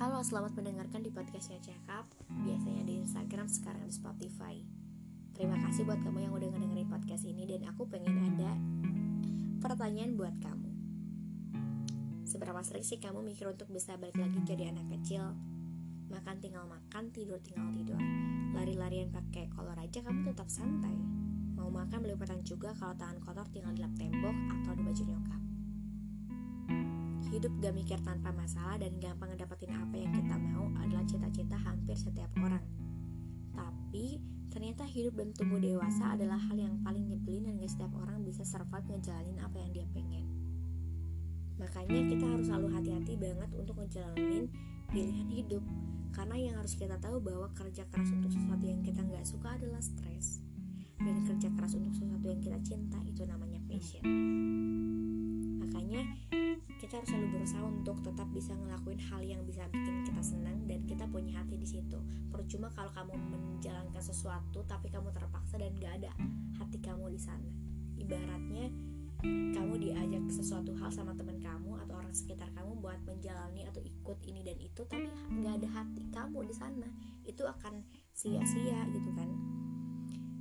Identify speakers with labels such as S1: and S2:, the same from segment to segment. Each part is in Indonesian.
S1: Halo, selamat mendengarkan di podcastnya Cekap Biasanya di Instagram, sekarang di Spotify. Terima kasih buat kamu yang udah ngedengerin podcast ini Dan aku pengen ada pertanyaan buat kamu. Seberapa sering sih kamu mikir untuk bisa balik lagi jadi anak kecil? Makan tinggal makan, tidur tinggal tidur. Lari-larian pakai kolor aja kamu tetap santai. Mau makan beli juga kalau tangan kotor tinggal di lap tembok atau di baju nyokap Hidup gak mikir tanpa masalah dan gampang ngedapetin apa yang kita mau adalah cita-cita hampir setiap orang. Tapi, ternyata hidup dan tumbuh dewasa adalah hal yang paling nyebelin dan gak setiap orang bisa survive ngejalanin apa yang dia pengen. Makanya kita harus selalu hati-hati banget untuk ngejalanin pilihan hidup. Karena yang harus kita tahu bahwa kerja keras untuk sesuatu yang kita nggak suka adalah stres. Dan kerja keras untuk sesuatu yang kita cinta itu namanya passion. Kita harus selalu berusaha untuk tetap bisa ngelakuin hal yang bisa bikin kita senang dan kita punya hati di situ. Percuma kalau kamu menjalankan sesuatu tapi kamu terpaksa dan gak ada hati kamu di sana. Ibaratnya kamu diajak sesuatu hal sama teman kamu atau orang sekitar kamu buat menjalani atau ikut ini dan itu tapi gak ada hati kamu di sana itu akan sia-sia gitu kan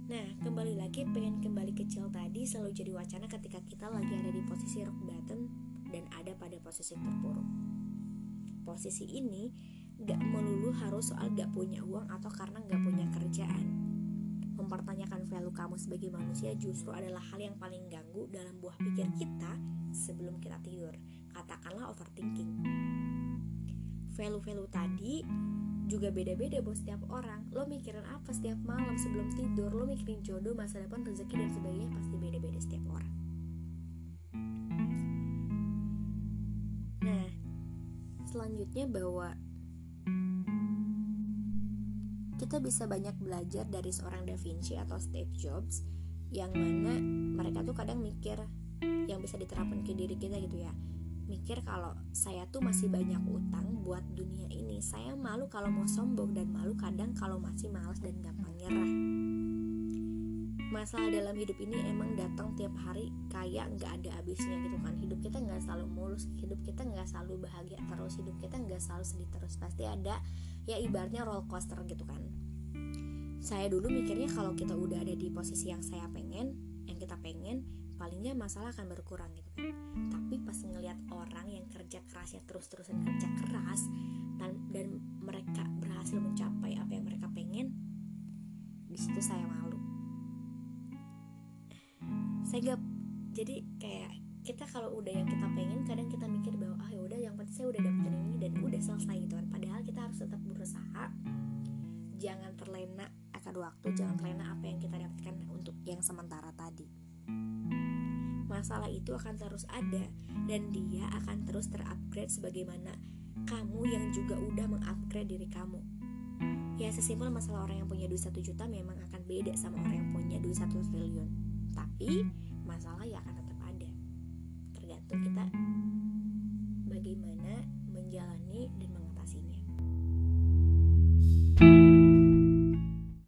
S1: Nah, kembali lagi pengen kembali kecil tadi selalu jadi wacana ketika kita lagi ada di posisi rock bottom dan ada pada posisi terpuruk. Posisi ini gak melulu harus soal gak punya uang atau karena gak punya kerjaan. Mempertanyakan value kamu sebagai manusia justru adalah hal yang paling ganggu dalam buah pikir kita sebelum kita tidur. Katakanlah overthinking. Value-value tadi juga beda-beda buat setiap orang lo mikirin apa setiap malam sebelum tidur lo mikirin jodoh masa depan rezeki dan sebagainya pasti beda-beda setiap orang selanjutnya bahwa kita bisa banyak belajar dari seorang Da Vinci atau Steve Jobs yang mana mereka tuh kadang mikir yang bisa diterapkan ke diri kita gitu ya mikir kalau saya tuh masih banyak utang buat dunia ini. Saya malu kalau mau sombong dan malu kadang kalau masih malas dan gampang nyerah. Masalah dalam hidup ini emang datang tiap hari kayak nggak ada habisnya gitu kan. Hidup kita nggak selalu mulus, hidup kita nggak selalu bahagia terus, hidup kita nggak selalu sedih terus. Pasti ada ya ibaratnya roller coaster gitu kan. Saya dulu mikirnya kalau kita udah ada di posisi yang saya pengen, yang kita pengen, palingnya masalah akan berkurang gitu kan tapi pas ngelihat orang yang kerja kerasnya terus-terusan kerja keras dan, dan mereka gak jadi kayak kita kalau udah yang kita pengen kadang kita mikir bahwa ah ya udah yang penting saya udah dapetin ini dan udah selesai gitu kan padahal kita harus tetap berusaha jangan terlena akan waktu jangan terlena apa yang kita dapatkan untuk yang sementara tadi masalah itu akan terus ada dan dia akan terus terupgrade sebagaimana kamu yang juga udah mengupgrade diri kamu. Ya sesimpel masalah orang yang punya duit satu juta memang akan beda sama orang yang punya duit satu triliun. Tapi masalah ya akan tetap ada. Tergantung kita bagaimana menjalani dan mengatasinya.